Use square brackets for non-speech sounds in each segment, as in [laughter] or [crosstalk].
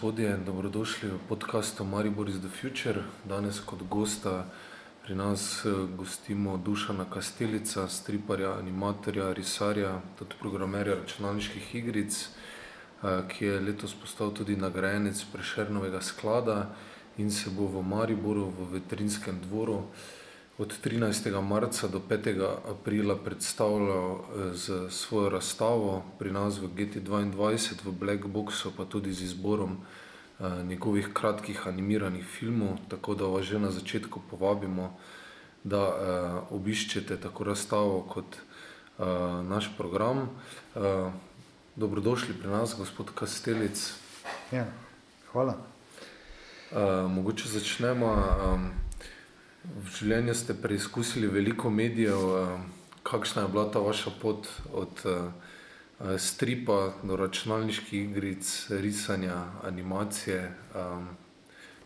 gospodje, dobrodošli v podkastu Maribor is the Future. Danes kot gosta pri nas eh, gostimo Dušana Kastelica, striparja, animatorja, risarja, tudi programerja računalniških igric, eh, ki je letos postal tudi nagrajenec Prešernovega sklada in se bo v Mariboru v veterinskem dvoru od 13. marca do 5. aprila predstavljal eh, z svojo razstavo pri nas v GT22 v Black Boxu, pa tudi z izborom eh, njegovih kratkih animiranih filmov, tako da vas že na začetku povabimo, da eh, obiščete tako razstavo kot naš program. Dobrodošli pri nas, gospod Kastelic. Ja, hvala. Mogoče začnemo. V življenju ste preizkusili veliko medijev. Eh, kakšna je bila ta vaša pot od uh, stripa do računalniških igric, risanja, animacije? Um,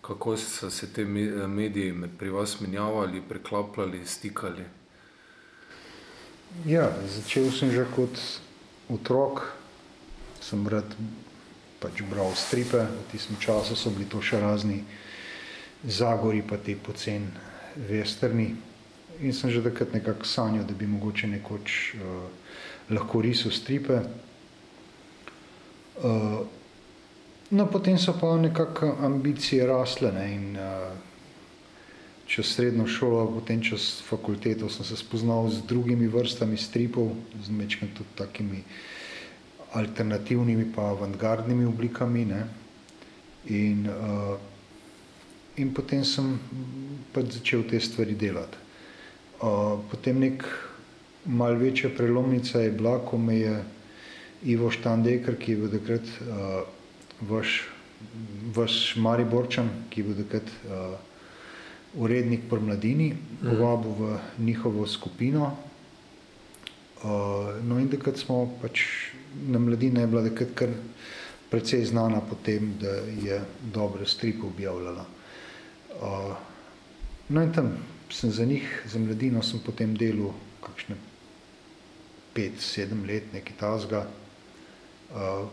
kako so se te mediji pri vas menjavali, preklapljali, stikali? Ja, začel sem že kot otrok, sem rad pač bral stripe. V tistem času so bili to še razni zagori, pa te poceni vesterni. In sem že takrat nekako sanjal, da bi mogoče nekoč uh, lahko risal stripe. Uh, no, potem so pa nekako ambicije rasle. Ne, in, uh, čez srednjo šolo, potem čez fakulteto, sem se spoznal z drugimi vrstami stripov, z nekaj tudi takimi alternativnimi, pa avantgardnimi oblikami. Ne. In uh, in potem sem pač začel te stvari delati. Uh, potem nek mal večja prelomnica je bila, ko me je Ivo Štandeker, ki je bil takrat uh, vaš, vaš Mariborčan, ki je bil takrat uh, urednik pri mladini, mhm. povabil v njihovo skupino. Uh, no in takrat smo pač na mladini je bila takrat kar precej znana po tem, da je dobre stripe objavljala. Uh, no in tam sem za njih, za mladino sem potem delal kakšne pet, sedem let, nekaj tazga. Uh,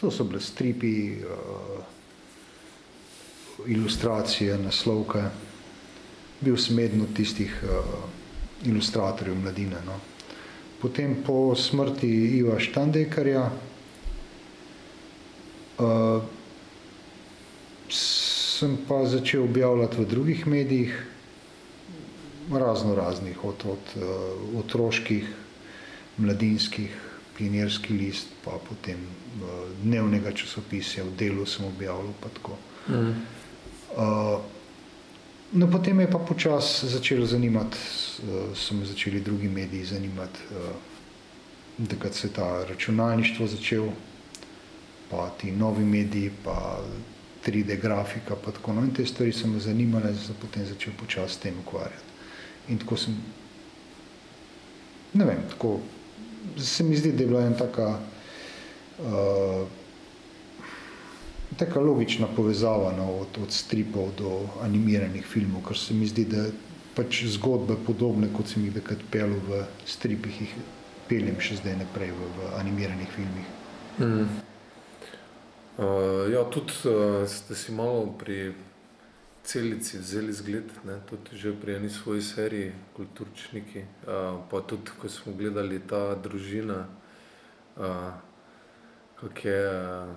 to so bile stripi, uh, ilustracije, naslovke. Bil sem eden od tistih ilustratorjev mladine. No. Potem po smrti Iva Štandekarja sem pa začel objavljati v drugih medijih, razno raznih, od, od uh, otroških, mladinskih, pionirski list, pa potem uh, dnevnega časopisa, v delu sem objavljal. Mm. Uh, no, potem je pa počasi začelo zanimati, uh, so me začeli drugi mediji zanimati, uh, da se je ta računalništvo začel, pa ti novi mediji, pa 3D grafika. Tako, no, in te stvari so me zanimale, da sem potem začel počasi s tem ukvarjati. In tako sem, ne vem, tako se mi zdi, da je bila ena taka, uh, taka logična povezava no, od, od stripov do animiranih filmov, ker se mi zdi, da pač zgodbe podobne, kot sem jih takrat pel v stripih, jih peljem še zdaj naprej v, v animiranih filmih. Mm. Uh, ja, tudi uh, ste si malo pri celici vzeli zgled, ne? tudi že pri eni svoji seriji, kulturčniki. Uh, pa tudi, ko smo gledali ta družina, uh, kako je uh,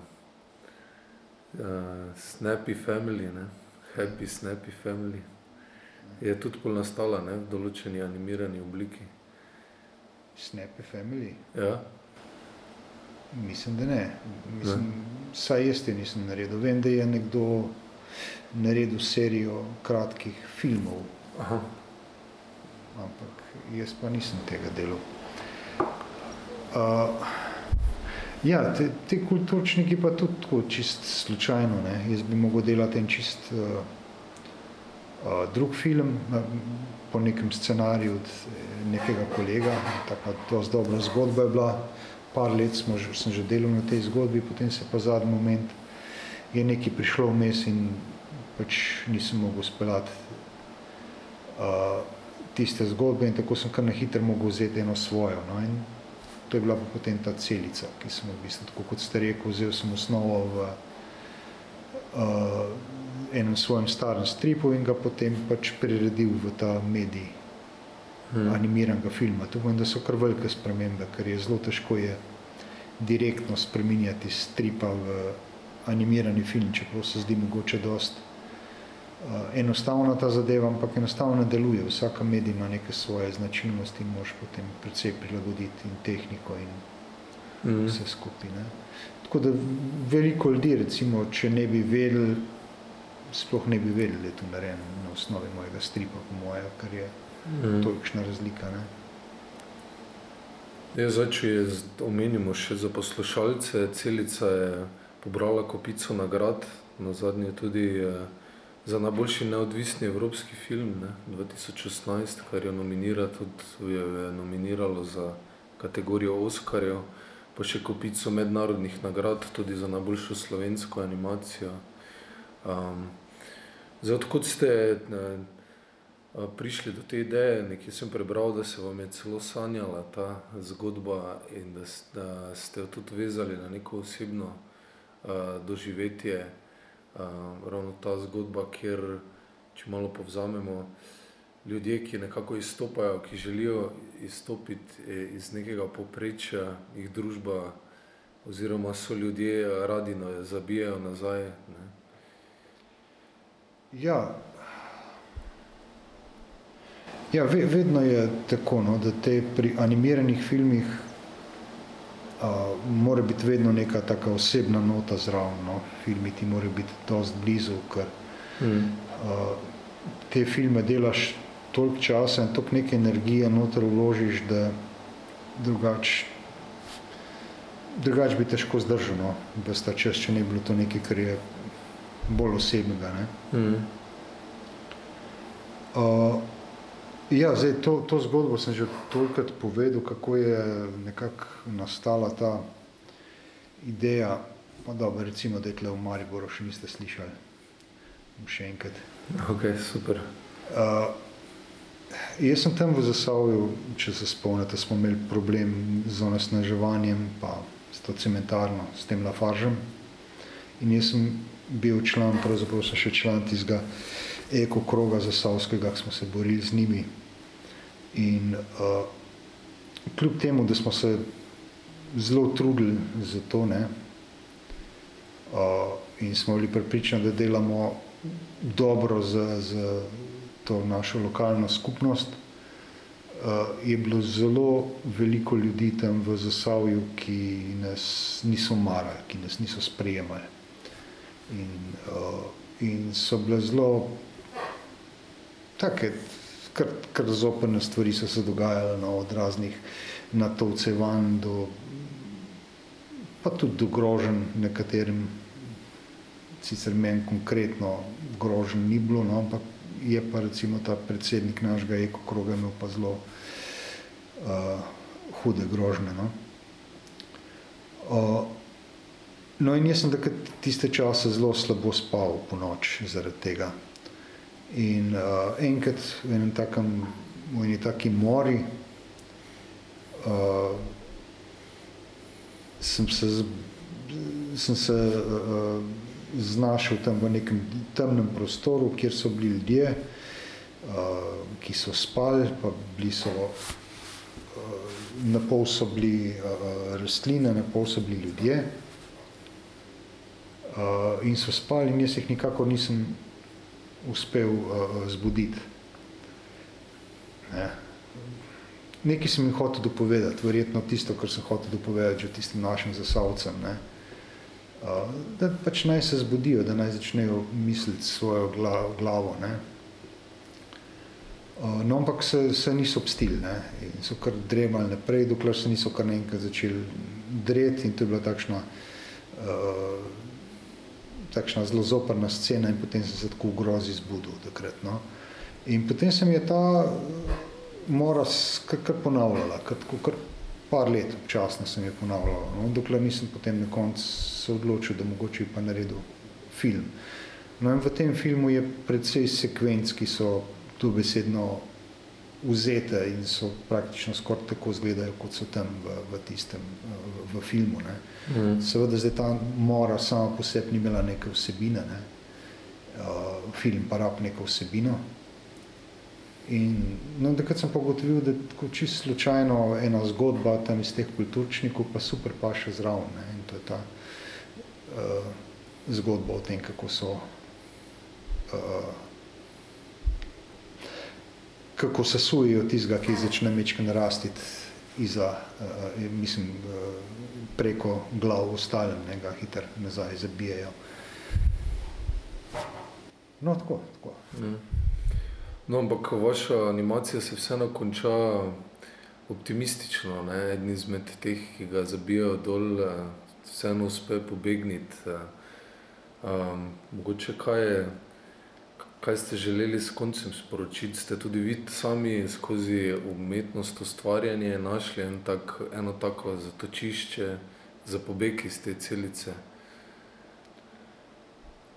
uh, Snappy Family, ne? Happy Snappy Family, je tudi pol nastala ne? v določeni animirani obliki. Snappy Family? Ja. Mislim, da ne. Mislim, ne. Saj jaz te nisem naredil. Vem, da je nekdo naredil serijo kratkih filmov. Aha. Ampak jaz pa nisem tega delal. Uh, ja, te, te kulturčniki pa tudi tako čist slučajno. Ne. Jaz bi mogel delati en čist uh, uh, drug film uh, po nekem scenariju od nekega kolega. Taka dosti dobra zgodba je bila par let smo, sem že delal na tej zgodbi, potem se pa zadnji moment je nekaj prišlo vmes in pač nisem mogel speljati uh, tiste zgodbe in tako sem kar na hitro mogel vzeti eno svojo. No, in to je bila pa potem ta celica, ki sem v bistvu, tako kot ste rekel, vzel sem osnovo v uh, enem svojem starem stripu in ga potem pač priredil v ta medij hmm. animiranega filma. To pomeni, da so kar velike spremembe, ker je zelo težko je direktno spreminjati stripa v animirani film, čeprav se zdi mogoče dost uh, enostavna ta zadeva, ampak enostavno deluje. Vsaka medij ima neke svoje značilnosti in moš potem predvsej prilagoditi in tehniko in mm. vse skupaj. Ne. Tako da veliko ljudi, recimo, če ne bi vedeli, sploh ne bi vedeli, da je to narejeno na osnovi mojega stripa, po moje, ker je mm. tolikšna razlika. Ne. Ja, zdaj, če je omenimo še za poslušalce, celica je pobrala kopico nagrad, na zadnje tudi eh, za najboljši neodvisni evropski film ne, 2016, kar je, nominira, tudi, je, je nominiralo za kategorijo Oskarjev pa še kopico mednarodnih nagrad, tudi za najboljšo slovensko animacijo. Um, zdaj, odkud ste ne, prišli do te ideje, nekaj sem prebral, da se vam je celo sanjala ta zgodba in da, da ste jo tudi vezali na neko osebno uh, doživetje, uh, ravno ta zgodba, kjer, če malo povzamemo, ljudje, ki nekako izstopajo, ki želijo izstopiti eh, iz nekega poprečja, jih družba, oziroma so ljudje radi no, zabijajo nazaj. Ne? Ja. Ja, vedno je tako, no, da te pri animiranih filmih uh, mora biti vedno neka taka osebna nota zraven. No. Filmi ti morajo biti dosti blizu, ker mm. uh, te filme delaš toliko časa in toliko neke energije noter vložiš, da drugač, drugač bi težko zdržal, no, brez ta čas, če ne bi bilo to nekaj, kar je bolj osebnega. Ne. Mm. Uh, ja, zdaj, to, to zgodbo sem že tolikrat povedal, kako je nekako nastala ta ideja, pa dobro, recimo, da je tle v Mariboru še niste slišali. Še enkrat. Ok, super. Uh, Jaz sem tam v Zasavju, če se spomnite, smo imeli problem z onesnaževanjem, pa s to cementarno, s tem Lafaržem. In jaz sem bil član, pravzaprav sem še član tistega ekokroga Zasavskega, ki smo se borili z njimi. In uh, kljub temu, da smo se zelo trudili za to, ne, uh, in smo bili pripričani, da delamo dobro za, za to našo lokalno skupnost, uh, je bilo zelo veliko ljudi tam v Zasavju, ki nas niso marali, ki nas niso sprejemali. In, uh, in so bile zelo take, kar, kar zoprne stvari so se dogajale no, od raznih natovcevanj do pa tudi do grožen nekaterim, sicer meni konkretno grožen ni bilo, no, ampak je pa recimo ta predsednik našega ekokroga imel pa zelo uh, hude grožne. No? Uh, no in jaz sem takrat tiste čase zelo slabo spal po noč zaradi tega. In uh, enkrat v enem takem, v eni taki mori uh, sem se, sem se uh, znašel tam v nekem temnem prostoru, kjer so bili ljudje, uh, ki so spali, pa bili so, uh, na pol so bili uh, rastline, na pol so bili ljudje. Uh, in so spali in jaz jih nikako nisem uspel uh, zbuditi. Ne. Nekaj sem jim hotel dopovedati, verjetno tisto, kar sem hotel dopovedati že tistim našim zasavcem. Ne. Uh, da pač naj se zbudijo, da naj začnejo misliti svojo glavo. Ne. No, ampak se, se niso obstili ne. in so kar dremali naprej, dokler se niso kar nekaj začeli dreti in to je bila takšna, uh, takšna zelo zoprna scena in potem sem se tako v grozi zbudil takrat. No. In potem se mi je ta mora kar, kar ponavljala, kar, kar par let občasno sem je ponavljal, no, dokler nisem potem na koncu se odločil, da mogoče pa naredil film. No in v tem filmu je predvsej sekvenc, ki so tu besedno vzete in so praktično skoraj tako izgledajo, kot so tam v, v tistem v, v filmu. Ne. Mm. Seveda zdaj ta mora sama po sebi ni imela neke vsebine, ne. uh, film pa rab neko vsebino. In no, takrat sem pa ugotovil, da je čisto slučajno ena zgodba tam iz teh kulturčnikov, pa super pa še zraven. Ne. In to je ta uh, zgodba o tem, kako so uh, kako se sujejo tistega, ki začne mečken rastiti iza, uh, mislim, uh, preko glav ostalim, ne ga hiter nazaj zabijajo. No, tako, tako. Mm. No, ampak vaša animacija se vseeno konča optimistično, ne? Eden izmed teh, ki ga zabijajo dol, vseeno uspe pobegniti. Um, mogoče kaj je, kaj ste želeli s koncem sporočiti? Ste tudi vi sami skozi umetnost ustvarjanje našli en tak, eno tako zatočišče za pobeg iz te celice?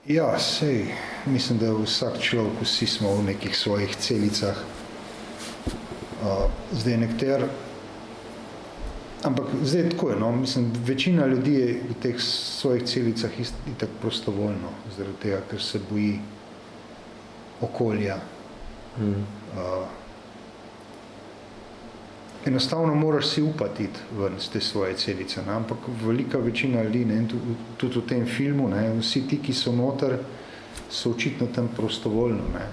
Ja, sej, mislim, da vsak človek, vsi smo v nekih svojih celicah. Zdaj nekter, ampak zdaj tako je, no, mislim, večina ljudi je v teh svojih celicah itak prostovoljno, zaradi tega, ker se boji okolja. Hmm. Uh, enostavno moraš si upati ven iz te svoje celice, ne? ampak velika večina ljudi, ne? tudi v tem filmu, ne? vsi ti, ki so noter, so očitno tam prostovoljno ne?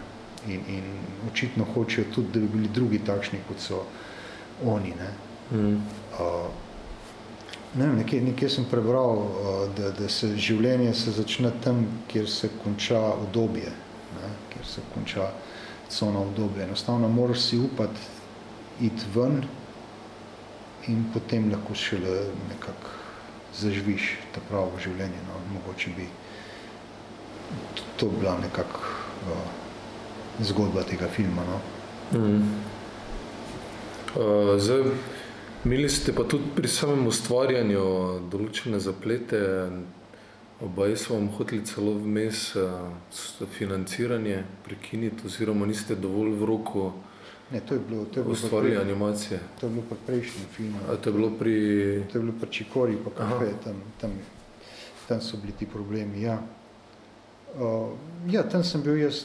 In, in očitno hočejo tudi, da bi bili drugi takšni, kot so oni. Ne? Hmm. Uh, ne vem, nekje, nekje sem prebral, uh, da, da se življenje se začne tam, kjer se konča obdobje ker se konča cona obdobje. Enostavno moraš si upati iti ven in potem lahko šele nekako zaživiš ta pravo življenje. No. Mogoče bi to bila nekako uh, zgodba tega filma. No. Mm. Uh, zdaj, imeli ste pa tudi pri samem ustvarjanju določene zaplete, Oba smo vam hoteli celo vmes uh, financiranje prekiniti, oziroma niste dovolj v roko ustvarjali animacije. To je bilo pri prejšnjem filmu. A to je bilo pri... To je bilo pri Čikori, pa kafe, tam, tam, tam so bili ti problemi, ja. Uh, ja, tam sem bil jaz,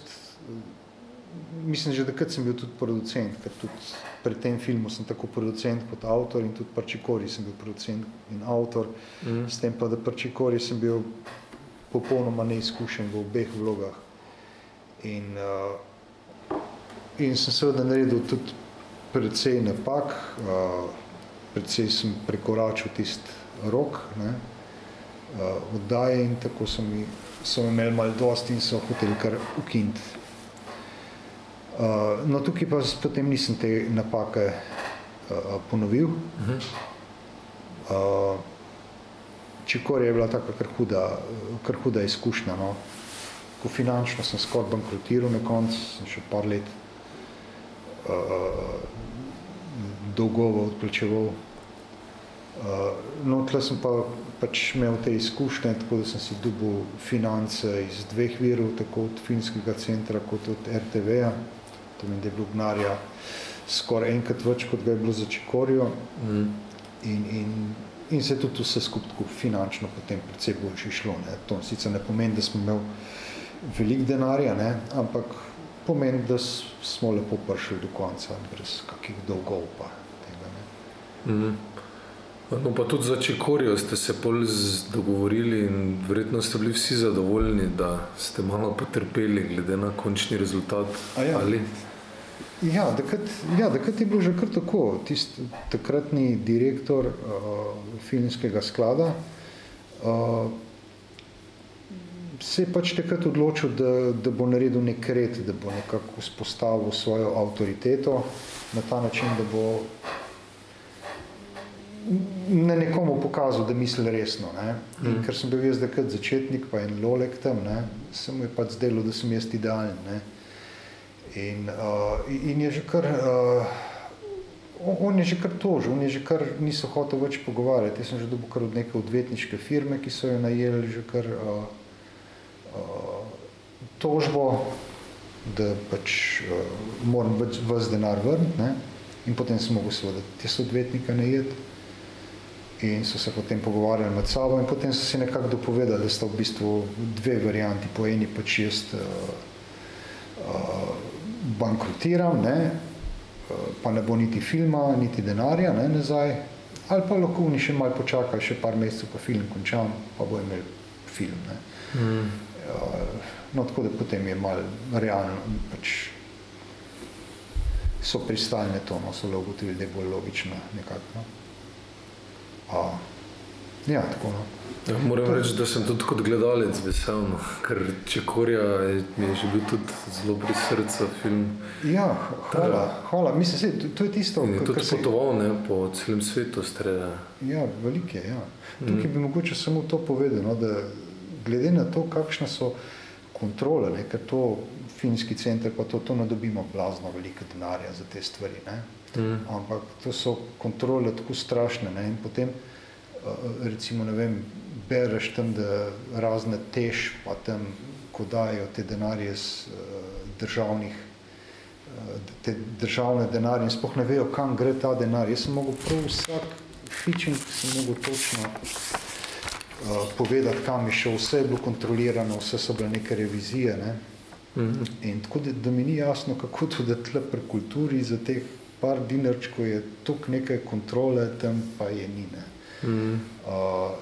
mislim, že takrat sem bil tudi producent, ker tudi pri tem filmu sem tako producent kot avtor in tudi Parčikori sem bil producent in avtor, mm. s tem pa, da Parčikori sem bil popolnoma neizkušen v obeh vlogah. In, uh, in sem seveda naredil tudi precej napak, uh, precej sem prekoračil tist rok, ne, uh, oddaje in tako so mi so imeli malo dosti in so hoteli kar ukiniti Uh, no, tukaj pa potem nisem te napake uh, ponovil. Uh, Čikor je bila taka kar huda, kar huda izkušnja. No. Ko finančno sem skoraj bankrotiral na koncu, sem še par let uh, dolgovo odplačeval. Uh, no, tle sem pa pač imel te izkušnje, tako da sem si dobil finance iz dveh virov, tako od filmskega centra kot od RTV-a to meni, da je bilo gnarja skoraj enkrat več, kot ga je bilo za Čekorijo. Mm. In, in, in se je tudi vse skupaj finančno potem predvsej boljše šlo. Ne. To sicer ne pomeni, da smo imeli velik denarja, ne, ampak pomeni, da smo lepo prišli do konca, brez kakih dolgov pa tega. Ne. Mm. No, pa tudi za Čekorijo ste se pol dogovorili in verjetno ste bili vsi zadovoljni, da ste malo potrpeli glede na končni rezultat. Ja. Ali? Ja, takrat, ja, takrat je bilo že kar tako. Tist, takratni direktor uh, filmskega sklada uh, se je pač takrat odločil, da, da bo naredil nek red, da bo nekako vzpostavil svojo avtoriteto na ta način, da bo na nekomu pokazal, da misli resno. Ne? In mm. ker sem bil jaz takrat začetnik, pa en lolek tam, ne? se mu je pač zdelo, da sem jaz idealen. Ne? In, uh, in je že kar, uh, on je že kar tožil, on je že kar niso hotel več pogovarjati. Jaz sem že dobil kar od neke odvetniške firme, ki so jo najeli že kar uh, uh, tožbo da pač uh, moram vse denar vrniti. In potem sem mogel seveda te odvetnike najeti. In so se potem pogovarjali med sabo, in potem so si nekako dopovedali, da sta v bistvu dve varianti. Po eni pač jaz uh, uh, bankrotiram, ne, uh, pa ne bo niti filma, niti denarja ne, nazaj, ali pa lahko oni še malo počakajo, še par mesecev, pa film končam, pa bo imel film. Ne. Mm. Uh, no, tako da potem je malo realno. Pač, so pristali na to, no, so le ugotovili, da je bolj logično nekako. No. A, ja, tako no. Ja, moram reči, da sem tudi kot gledalec vesel, no, ker Čekorja je, mi je že bil tudi zelo pri srcu film. Ja, hvala, hvala. Mislim, se, to, to je tisto, kar je tudi potoval ne, po celem svetu. Streda. Ja, velike, ja. Tukaj mm. bi mogoče samo to povedal, no, da glede na to, kakšne so kontrole, ne, ker to filmski center, pa to, to ne dobimo blazno veliko denarja za te stvari. Mm. Ampak to so kontrole tako strašne. Ne? In potem, eh, recimo, ne vem, bereš tam, da razne tež, pa tam, ko dajo te denarje z uh, državnih, uh, te državne denarje in spoh ne vejo, kam gre ta denar. Jaz sem mogel prav vsak fičing, sem mogel točno povedati, kam je šel, vse je bilo kontrolirano, vse so bile neke revizije. Ne? -hmm. In tako da, da mi ni jasno, kako to da tle pri kulturi za teh par dinarčkov je toliko neke kontrole, tam pa je ni. Ne. Mm uh,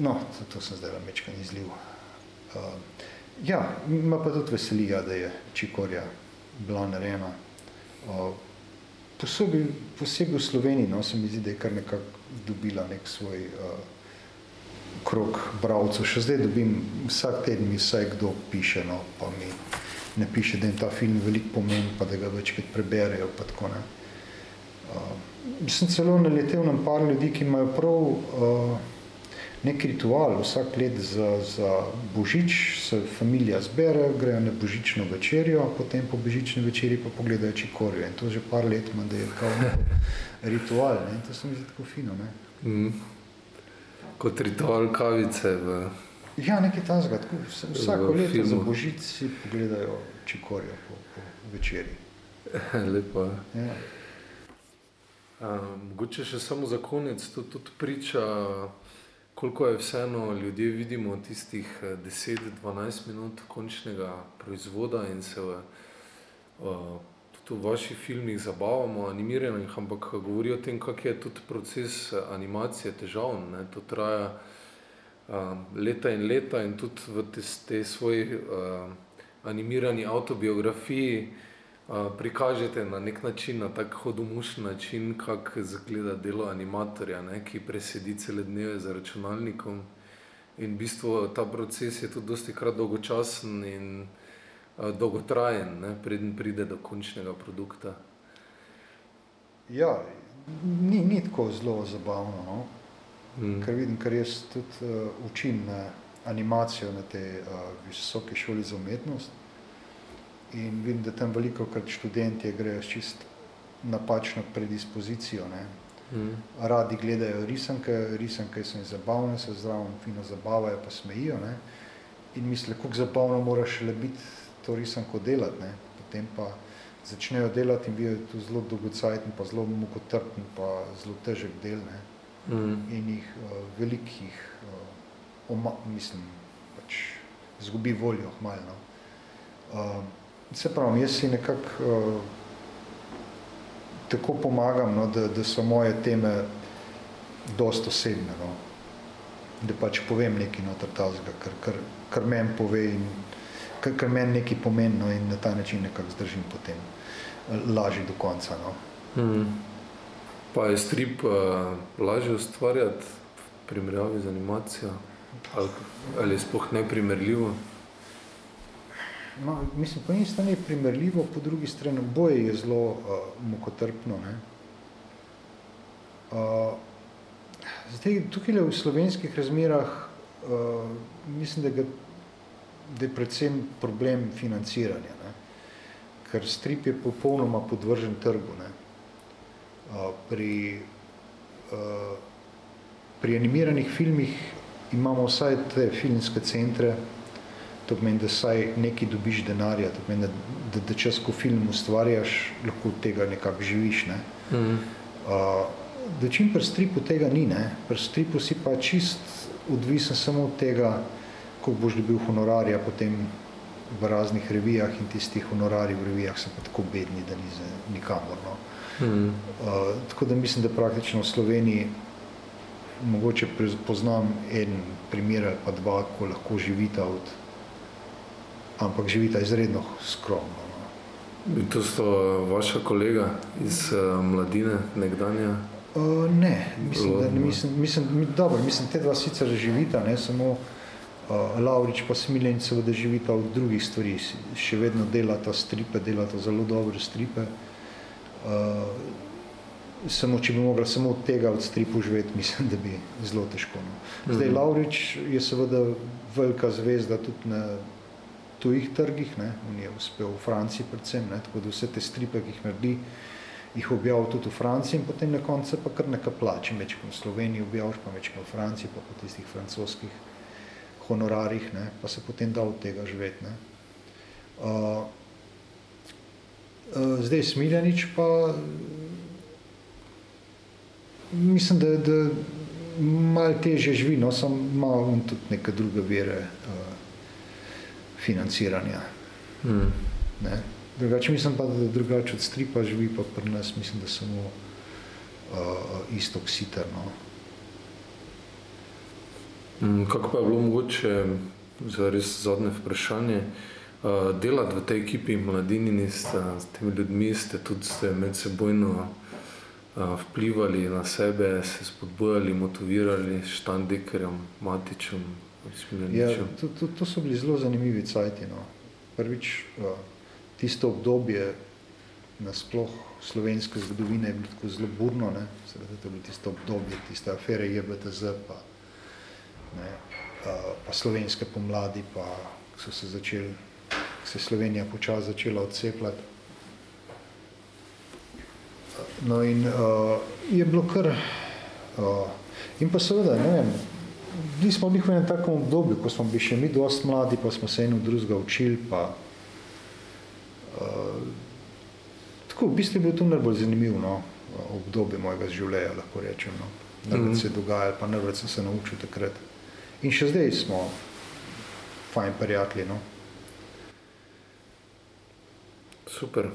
no, to, to sem zdaj mečkan izliv. Uh, ja, ima pa tudi veselija, ja, da je Čikorja bila narejena. Uh, posebej, posebej v Sloveniji, no, se mi zdi, da je kar nekako dobila nek svoj uh, krok bralcev. Še zdaj dobim vsak teden, mi vsaj kdo piše, no, pa mi ne piše, da jim ta film veliko pomeni, pa da ga večkrat preberejo. Pa tako, ne. Uh, sem celo naletel na par ljudi, ki imajo prav uh, nek ritual, vsak let za, za božič se familija zbere, grejo na božično večerjo, potem po božični večerji pa pogledajo čikorjo. In to že par let ima, da je kao ritual. Ne. In to se mi zdi tako fino. Ne. Mm kot ritual kavice. V, ja, nekaj tajnega. Vsako leto za božič si pogledajo čikorja po, po večerji. [laughs] Lepo. Ja. Mogoče še samo za konec, to tudi priča, koliko je vseeno ljudje vidimo tistih 10-12 eh, minut končnega proizvoda in se v, uh, tudi v vaših filmih zabavamo, animiranih, ampak govorijo o tem, kak je tudi proces eh, animacije težavn. Ne? To traja leta in leta in tudi v te, te svoji uh, animirani autobiografiji uh, prikažete na nek način, na tak hodomušen način, kak zgleda delo animatorja, ne? ki presedi cele dneve za računalnikom. In v bistvu ta proces je tudi dosti krat dolgočasen in Eh, dolgotrajen, ne, preden pride do končnega produkta. Ja, ni, ni tako zelo zabavno, no? Mm. ker vidim, ker jaz tudi uh, učim na animacijo na te uh, visoke šoli za umetnost in vidim, da tam veliko krat študentje grejo s čist napačno predispozicijo. Ne? Mm. Radi gledajo risanke, risanke so jim zabavne, se zdravo fino zabavajo, pa smejijo. Ne? In mislijo, kako zabavno moraš le biti to risanko delati. Ne. Potem pa začnejo delati in vidijo, to zelo dolgocajten, pa zelo mukotrpen, pa zelo težek del. Ne. Mm. In jih uh, velikih, uh, oma, mislim, pač zgubi voljo hmalno. Uh, se pravim, jaz si nekako uh, tako pomagam, no, da, da so moje teme dost osebne. No. Da pač povem nekaj noter tazga, kar, kar, kar meni pove in kar, kar meni nekaj pomeni no, in na ta način nekako zdržim potem eh, lažje do konca. No. Hmm. Pa je strip uh, lažje ustvarjati v primerjavi z animacijo? Ali, ali je sploh neprimerljivo? No, mislim, po eni strani je primerljivo, po drugi strani boje je zelo uh, mukotrpno. Ne? Uh, zdaj, tukaj v slovenskih razmerah uh, mislim, da ga da je predvsem problem financiranja, ne? ker strip je popolnoma podvržen trgu. Ne? Pri, pri animiranih filmih imamo vsaj te filmske centre, To pomeni, da saj nekaj dobiš denarja, to pomeni, da, da, da čas, ko film ustvarjaš, lahko od tega nekako živiš. Ne? Mhm. Uh, da čim pri stripu tega ni, ne? pri stripu si pa čist odvisen samo od tega, koliko boš dobil honorarja potem v raznih revijah in tistih honorarij v revijah so pa tako bedni, da ni za nikamor. No? Uh, tako da mislim, da praktično v Sloveniji mogoče poznam en primer ali pa dva, ko lahko živita od, ampak živita izredno skromno. No. In to sta vaša kolega iz uh, mladine, nekdanja. Uh, ne, mislim, da ne, mislim, mislim, mi- dobro, mislim, te dva sicer živita, ne samo uh, Laurič pa Smiljen seveda živita od drugih stvari, še vedno delata stripe, delata zelo dobre stripe. Uh, samo, če bi mogla samo od tega od stripu živeti, [laughs] mislim, da bi zelo težko. No. Zdaj, Mhm. Laurič je seveda velika zvezda tudi na tujih trgih, ne. on je uspel v Franciji predvsem, ne. tako da vse te stripe, ki jih naredi, jih objavil tudi v Franciji in potem na koncu pa kar nekaj plače, večkrat v Sloveniji objaviš, pa večkrat v Franciji, pa po tistih francoskih honorarjih, ne, pa se potem da od tega živeti. Ne. Uh, uh, zdaj Smiljanič pa mislim, da, da malo teže živi, no, samo ima on tudi neke druge vere uh, financiranja. Mhm. Ne. Drugače mislim pa, da drugače od stripa živi pa pri nas, mislim, da samo uh, isto ksiter. No. Mm, Kako pa je bilo mogoče, za res zadnje vprašanje, uh, delati v tej ekipi mladini, ste, s temi ljudmi ste tudi ste medsebojno uh, vplivali na sebe, se spodbujali, motivirali s Štandekerjem, Matičem, Ja, Smiljaničem. to, to, to so bili zelo zanimivi cajti. No. Prvič, uh, tisto obdobje nasploh slovenske zgodovine je bilo tako zelo burno, ne. Seveda, to je bilo tisto obdobje, tiste afere JBTZ, pa, ne, pa slovenske pomladi, pa so se začeli, se je Slovenija počasi začela odcepljati. No in uh, je bilo kar, uh, in pa seveda, ne vem, bili smo bili v enem takem obdobju, ko smo bili še mi dosti mladi, pa smo se eno drugega učili, pa uh, tako, v bistvu je bilo to najbolj zanimivo no, obdobje mojega življenja, lahko rečem. No. Največ Mhm. se je dogajalo, pa največ sem se naučil takrat. In še zdaj smo fajn prijatelji. No. Super.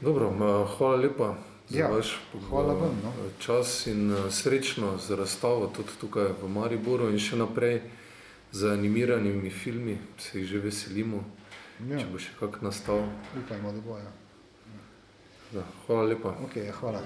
Dobro, ma, hvala lepa za Ja, vaš hvala eh, vam, no. čas in eh, srečno z razstavo tudi tukaj v Mariboru in še naprej z animiranimi filmi, se jih že veselimo, Ja, če bo še kak nastal. upajmo, da bo. Ja. Ja, hvala lepa. Okay, hvala.